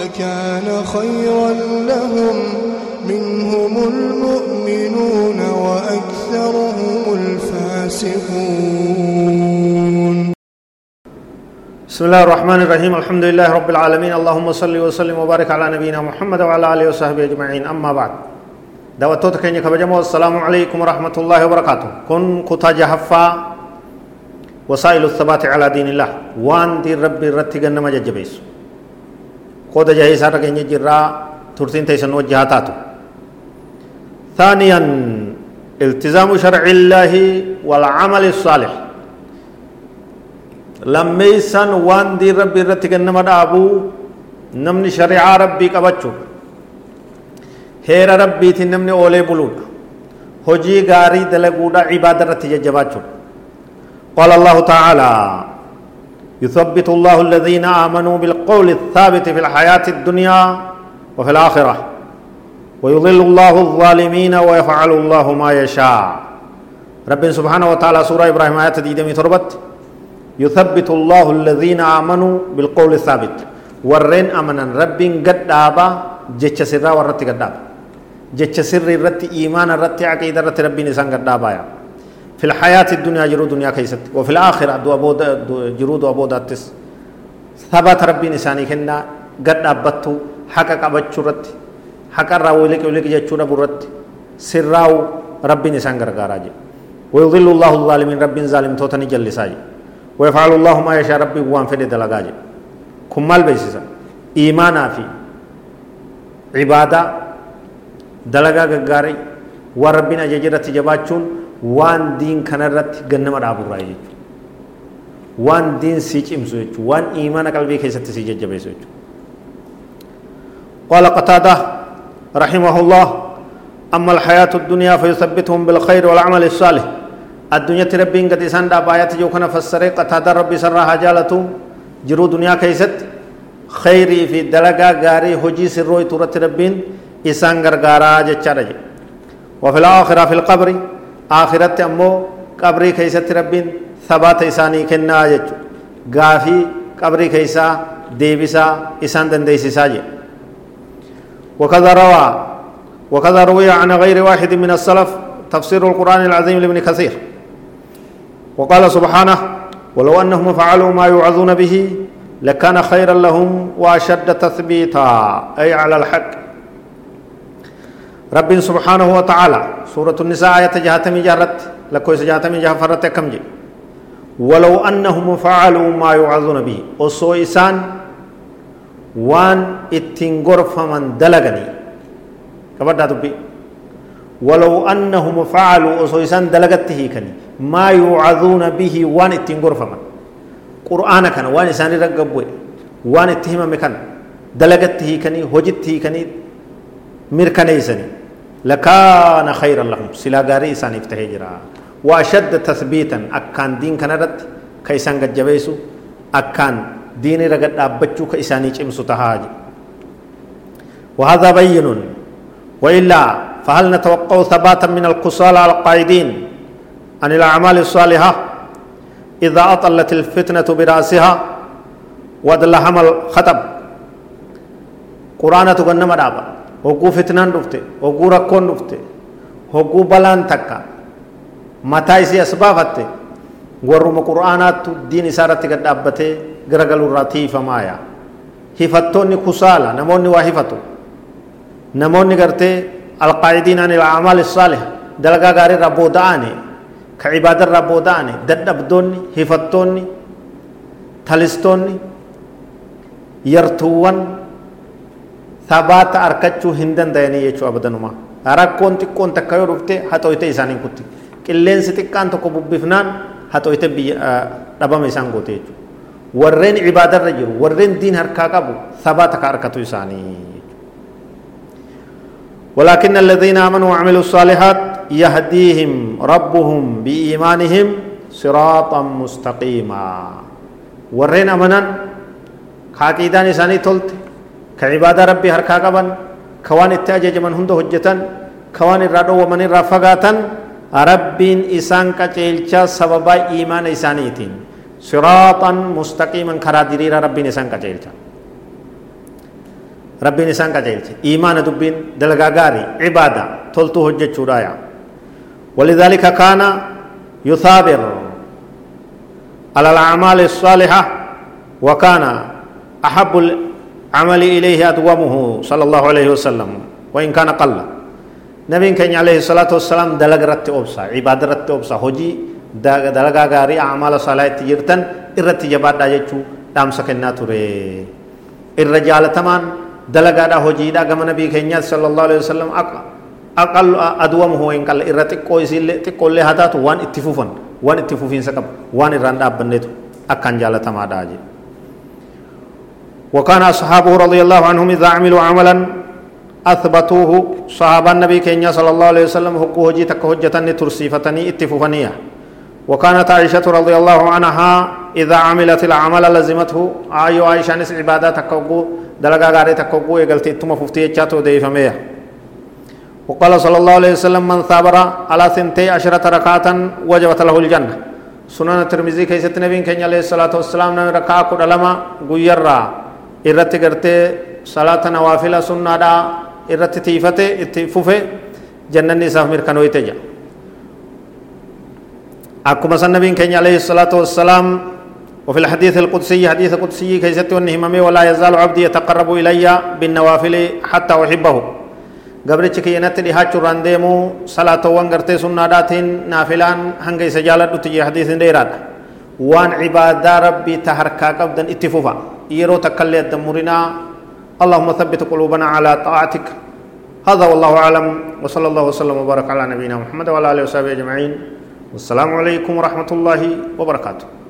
لكان خيرا لهم منهم المؤمنون وأكثرهم الفاسقون. بسم الله الرحمن الرحيم. الحمد لله رب العالمين. اللهم صل وسلم وبارك على نبينا محمد وعلى آله وصحبه أجمعين. أما بعد. دعوتوت كيني كبجمو. السلام عليكم ورحمة الله وبركاته. كن كتا جهفا. وسائل الثبات على دين الله. وان دي ربي رتي غنما ججبيس قود جهي سارة كيني جرا ترتين تيسن وجهاتاتو ثانيا التزام شرع الله والعمل الصالح lammeeysan waan diin rabbii irratti kennama dhaabuu namni shari'aa rabbii qabachuu heera rabbiitiin namni oolee buluudha hojii gaarii dalaguudha cibaada irratti jajjabaachuudha قال الله تعالى يثبت الله الذين آمنوا بالقول الثابت في الحياة الدنيا وفي الآخرة. ويضل الله الظالمين ويفعل الله ما يشاء. رب سبحانه وتعالى سورة إبراهيم آيات دي دمي تربت يثبت الله الذين آمنوا بالقول الثابت. دابا جتش سرا ورت قد دابا جتش سر رت إيمان رت عقيدة رت ربي نسان قد دابا في الحياة الدنيا جرود دنيا كيست وفي الآخرة دو أبو جرود أبو داتس ثبت ربي نساني كنا قد دابتو حقا قبتشو رت حقا راولك ولك جتشو رت سراو ربي نسان قرقارا ويضل الله الظالمين ربي ظالم توتني جلساجي. ويفعل الله ما يشاء ربي وان فدي دلغا جي كم مال بيسيسا. إيمانا في. عبادة. دلغا غغاري وربنا ججرت جباچون وان دين كنرت غنما دابو راي وان دين سيچمسو يچ وان ايمان قلبي كيست سي ججبيسو يچ قال قتاده رحمه الله اما الحياة الدنيا فيثبتهم بالخير والعمل الصالح الدنيا ربين قد إسان دابايات جو كنا فسره قتادة ربي سرها جالتو جرو دنيا كيست خيري في دلقا غاري هجي سروي تورت ربين إسان غرغارا جچارج وفي الآخرة في القبر آخرت أمو قبري كيست ربين ثبات إساني كنا جچ غافي قبري كيسا ديبسا إسان دنديسيسا جي وكذا روى وكذا روي عن غير واحد من السلف تفسير القرآن العظيم لابن كثير وقال سبحانه ولو أنهم فعلوا ما يوعظون به لكان خيرا لهم وأشد تثبيتا أي على الحق رب سبحانه وتعالى. سورة النساء آية جهتمي جهرت لكويس جهتمي جهفرت كم جي. ولو أنهم فعلوا ما يوعظون به. وصو إسان وان اتنغر فمن دلغني. كبدا تبي ولو أنهم فعلوا وصو إسان دلغته كني. ما يوعظون به وان اتنغر فمن. قرآن كان وان إسان رقبوا وان اتهم مكان دلغته كني هجته كني مركنيسني لكان خيرا لهم. سلا غاري إسان افتحي جرا. وأشد تثبيتا. أكان دين كانت كيسان جبيسو. أكان دين رقد أبتشو. كإساني چمسو تهاج وهذا بين. وإلا فهل نتوقع ثباتا من القصال على القائدين عن الأعمال الصالحة إذا أطلت الفتنة برأسها ودلهم الخطب. قرآن تغنم دابا hogguu fitnaan dhufte hogguu rakkoon dhufte hogguu balaan takka mataa isii as baafatte warruma qur'aanaattu diin isaa irratti gad dhaabbatee garagalu irraa tiifamaaya hifattoonni kusaala namoonni waa hifatu. Namoonni gartee alqaa'idiin an ilacmaal isaalih dalagaa gaarii irraa booda'ane ka cibaada irraa booda'ane dadhabdoonni hifattoonni talistoonni yartuuwwan thabaata arkachuu hin dandayanii jechuu abadanuma rakkoon xiqqoon takka yoo dhufte haxooyte isaaniin kutti qilleensi xiqqaan tokko bubbifnaan haxooyte dhabama isaan goote jechuudha warreen cibaadarra jiru warreen diin harkaa qabu thabaata ka harkatu isaanii ولكن الذين آمنوا وعملوا الصالحات يهديهم ربهم بإيمانهم صراطا مستقيما ورين أمنا كاكيدان إساني تلت كعبادة ربي هركا قبن كوان التاجج من هندو هجتا كوان الرادو ومن الرافقاتا ربين إسان كجيلشا سببا إيمان إسانيتين صراطا مستقيما كرا ديريرا ربين إسان كجيلشا ربين إسان كجيلشا إيمان دبين دلغا غاري عبادة تلتو هجت شرايا ولذلك كان يثابر على الأعمال الصالحة وكان أحب العمل إليه أدومه صلى الله عليه وسلم وإن كان قل. نبي كان عليه الصلاة والسلام دلق رت أبصى عبادة رت أبصى هجي دلق غاري أعمال صلاة تجرتن إرت جباد داجتشو دام سكننا تري الرجال تمان دلق دا هجي دا كما نبي كان صلى الله عليه وسلم أقل أدومه وإن قل إرت قوي سيل تقول له هذا وان اتفوفن وان اتفوفين سكب وان الرند أبنته أكان جالتما داجي. وكان أصحابه رضي الله عنهم إذا عملوا عملا أثبتوه. صحابة النبي كينيا صلى الله عليه وسلم حقوه جي تكهجتني ترسيفتني اتفوفنيا وكانت عائشة رضي الله عنها إذا عملت العمل لزمته. آيو عائشة نس عبادة تكوكو دلقا غاري تكوكو يقلت اتما ففتي اتشاتو دي وقال صلى الله عليه وسلم من ثابر على ثنتي عشرة ركعة وجبت له الجنة. سنن الترمذي كيست نبي كينيا عليه الصلاة والسلام نمي ركعة كود لما غيرا. Irratti gartee salaata nawaafila sunnaadha irratti tiifate itti fufe jannanni isaaf mirkanooyte jedha akkuma san nabiin keenya alayhi salaatu wassalaam وفي الحديث القدسي حديث قدسي كيست ونهممي ولا يزال عبدي يتقرب إلي بالنوافل حتى أحبه. قبرتش كي ينت لهاتش رانديمو صلاة وانغرتي سنة داتين نافلان هنگي سجالة تجي حديث ديران وان عبادة ربي تحركا قبدا اتفوفا. يرو تكلي الدمرنا اللهم ثبت قلوبنا على طاعتك. هذا والله أعلم. وصلى الله وسلم وبارك على نبينا محمد وعلى آله وصحبه أجمعين. والسلام عليكم ورحمة الله وبركاته.